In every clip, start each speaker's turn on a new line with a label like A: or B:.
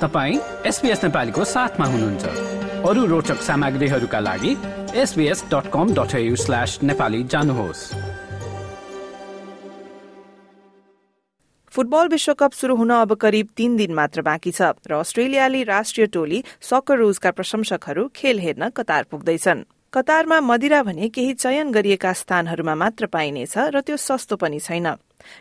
A: तपाईँ एसपिएस नेपालीको साथमा हुनुहुन्छ। अरू रोचक सामग्रीहरूका लागि SBS dot com dot slash Nepali जानुहोस्।
B: फुटबल विश्वकप शुरू हुन अब करिब तीन दिन मात्र बाँकी छ र अस्ट्रेलियाली राष्ट्रिय टोली सकर रुजका प्रशंसकहरू खेल हेर्न कतार पुग्दैछन्। कतारमा मदिरा भने केही चयन गरिएका स्थानहरूमा मात्र पाइनेछ र त्यो सस्तो पनि छैन।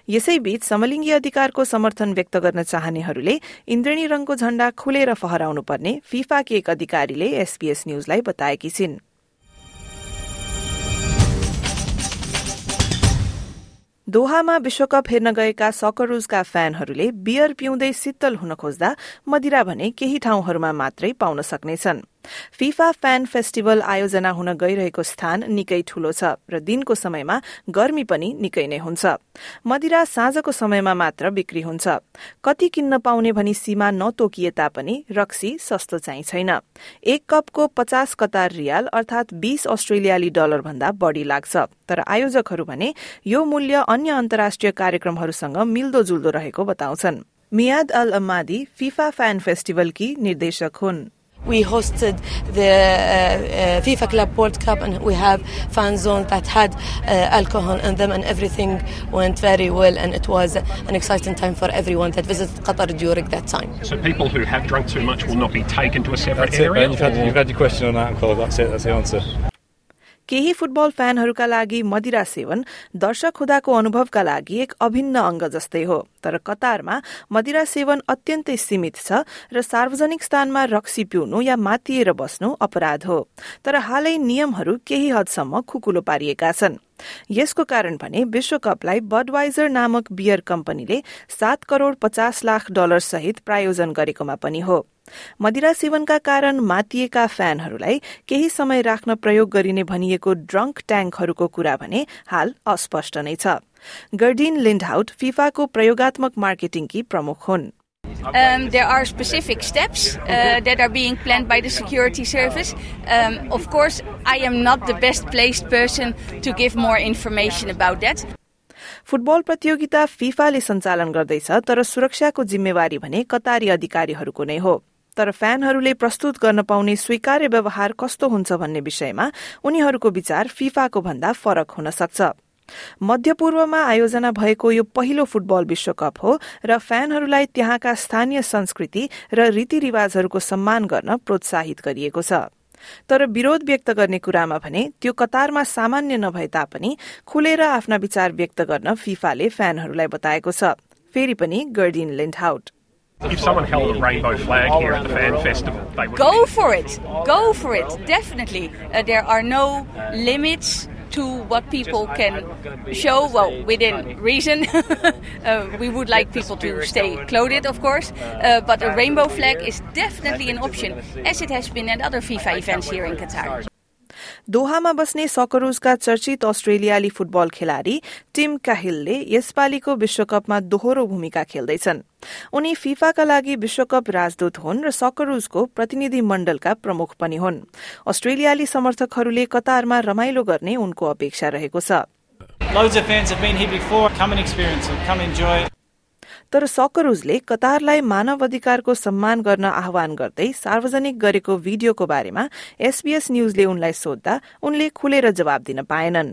B: यसैबीच समलिङ्गी अधिकारको समर्थन व्यक्त गर्न चाहनेहरूले इन्द्रेणी रंगको झण्डा खुलेर फहराउनु पर्ने फिफाकी एक अधिकारीले एसपीएस न्यूजलाई बताएकी छिन्। दोहामा विश्वकप हेर्न गएका सकरुजका फ्यानहरूले बियर पिउँदै शीतल हुन खोज्दा मदिरा भने केही ठाउँहरूमा मात्रै पाउन सक्नेछन्। फिफा फ्यान फेस्टिभल आयोजना हुन गइरहेको स्थान निकै ठूलो छ र दिनको समयमा गर्मी पनि निकै नै हुन्छ। मदिरा साँझको समयमा मात्र बिक्री हुन्छ। कति किन्न पाउने भनी सीमा नतोकिए तापनि रक्सी सस्तो चाहिँ छैन। एक कपको पचास कतार रियाल अर्थात बीस अस्ट्रेलियाली डलर भन्दा बढ़ी लाग्छ। तर आयोजकहरू भने यो मूल्य अन्य अन्तर्राष्ट्रिय कार्यक्रमहरूसँग मिल्दोजुल्दो रहेको बताउँछन्। Miyad al Ammadi FIFA fan फेस्टिभलकी निर्देशक हुन्।
C: We hosted the uh, uh, FIFA Club World Cup and we have fan zones that had uh, alcohol in them and everything went very well and it was an exciting time for everyone that visited Qatar during that time.
D: So people who have drunk too much will not be taken to a separate
E: That's
D: area?
E: it, You've had, you've had your question on alcohol. That's it. That's the answer.
B: केही football फ्यानहरूका लागि मदिरा सेवन दर्शक हुँदाको अनुभवका लागि एक अभिन्न अंग जस्तै हो। तर कतारमा मदिरा सेवन अत्यन्तै सीमित छ र सार्वजनिक स्थानमा रक्सी पिउनु या मातिएर बस्नु अपराध हो। तर हालै नियमहरू केही हदसम्म खुकुलो पारिएका छन्। यसको कारण भने विश्वकपलाई बडवाइजर नामक बियर कम्पनीले सात करोड़ पचास लाख डलर सहित प्रायोजन गरेकोमा पनि हो। मदिरा सेवनका कारण मातिएका फ्यानहरूलाई केही समय राख्न प्रयोग गरिने भनिएको ड्रङ्क ट्याङ्कहरूको कुरा भने हाल अस्पष्ट नै छ गर्डिन लिन्डहाउट फिफाको प्रयोगात्मक मार्केटिङकी प्रमुख हुन्
F: Um, there are specific steps uh, that are being planned by the security service. Um, of course, I am not the best placed person to give more information about that.
B: Football प्रतियोगिता फिफाले सञ्चालन गर्दैछ तर सुरक्षाको जिम्मेवारी भने कतारी अधिकारीहरूको नै हो तर फ्यानहरूले प्रस्तुत गर्न पाउने स्वीकार्य व्यवहार कस्तो हुन्छ भन्ने विषयमा उनीहरूको विचार फिफाको भन्दा फरक हुन सक्छ। मध्यपूर्वमा आयोजना भएको यो पहिलो फुटबल विश्वकप हो र फ्यानहरूलाई त्यहाँका स्थानीय संस्कृति र रीतिरिवाजहरूको सम्मान गर्न प्रोत्साहित गरिएको छ। तर विरोध व्यक्त गर्ने कुरामा भने त्यो कतारमा सामान्य नभए तापनि खुलेर आफ्ना विचार व्यक्त गर्न फिफाले फ्यानहरूलाई बताएको छ। फेरि पनि गर्डिन लिन्डहाउट
D: If someone held a rainbow flag here at the fan festival, they would
F: Go for it. Go for it. Definitely. Uh, there are no limits to what people can show, well, within reason. uh, we would like people to stay clothed, of course, uh, but a rainbow flag is definitely an option, as it has been at other FIFA events here in Qatar.
B: दोहामा बस्ने सकरुजका चर्चित अस्ट्रेलियाली football खेलाड़ी team काहिलले यसपालिको विश्वकपमा दोहोरो भूमिका खेल्दैछन्। उनी फिफाका लागि विश्वकप राजदूत हुन् र सकरुजको प्रतिनिधि मण्डलका प्रमुख पनि हुन्। अस्ट्रेलियाली समर्थकहरूले कतारमा रमाइलो गर्ने उनको अपेक्षा रहेको छ. तर सकरुजले कतारलाई मानव अधिकारको सम्मान गर्न आह्वान गर्दै सार्वजनिक गरेको भिडियोको बारेमा एसबीएस न्यूजले उनलाई सोद्धा उनले खुलेर जवाब दिन पाएनन्।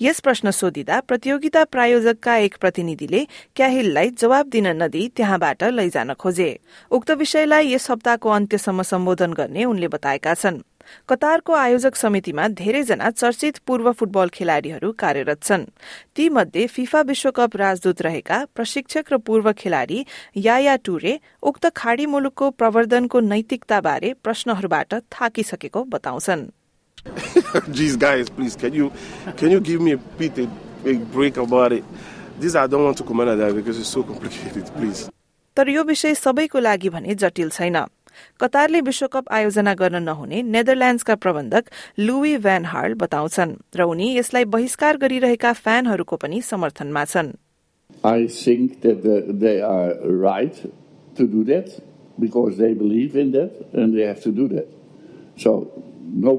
B: यस प्रश्न सोधिँदा प्रतियोगिता प्रायोजकका एक प्रतिनिधिले क्याहिललाई जवाब दिन नदिई त्यहाँबाट लैजान खोजे। उक्त विषयलाई यस हप्ताको अन्त्यसम्म सम्बोधन गर्ने उनले बताएका छन्। कतारको आयोजक समितिमा धेरैजना चर्चित पूर्व फुटबल खेलाड़ीहरू कार्यरत छन्। ती मध्ये फिफा विश्वकप राजदूत रहेका प्रशिक्षक र पूर्व खेलाड़ी याया टुरे उक्त खाड़ी मुलुकको प्रवर्धनको नैतिकताबारे प्रश्नहरूबाट थाकिसकेको बताउँछन्।
G: Jeez, guys, please, can you can you give me a bit a, a break about it? This I don't want to comment on that because it's so complicated. Please.
B: तर यो विषय सबैको लागि भने जटिल छैन कतारले विश्वकप आयोजना गर्न नहुने नेदरल्याण्डसका प्रबन्धक लुई भ्यान हार्ल बताउँछन् र उनी यसलाई बहिष्कार गरिरहेका फ्यानहरूको पनि समर्थनमा छन्
H: I think that uh, they are right to do that because they believe in that and they have to do that. So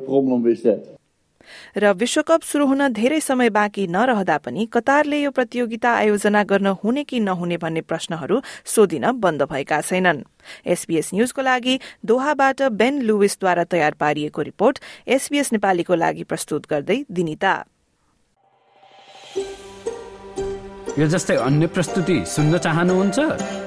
H: problem with that.
B: र विश्वकप शुरू हुन धेरै समय बाँकी नरहँदा पनि कतारले यो प्रतियोगिता आयोजना गर्न हुने कि नहुने भन्ने प्रश्नहरू सोधिन बन्द भएका छैनन्। एसबीएस न्यूजको लागि दोहाबाट बेन लुइसद्वारा तयार पारिएको रिपोर्ट एसबीएस नेपालीको लागि प्रस्तुत गर्दै दिनिता।
A: यो जस्तै अन्य प्रस्तुति सुन्न चाहनुहुन्छ?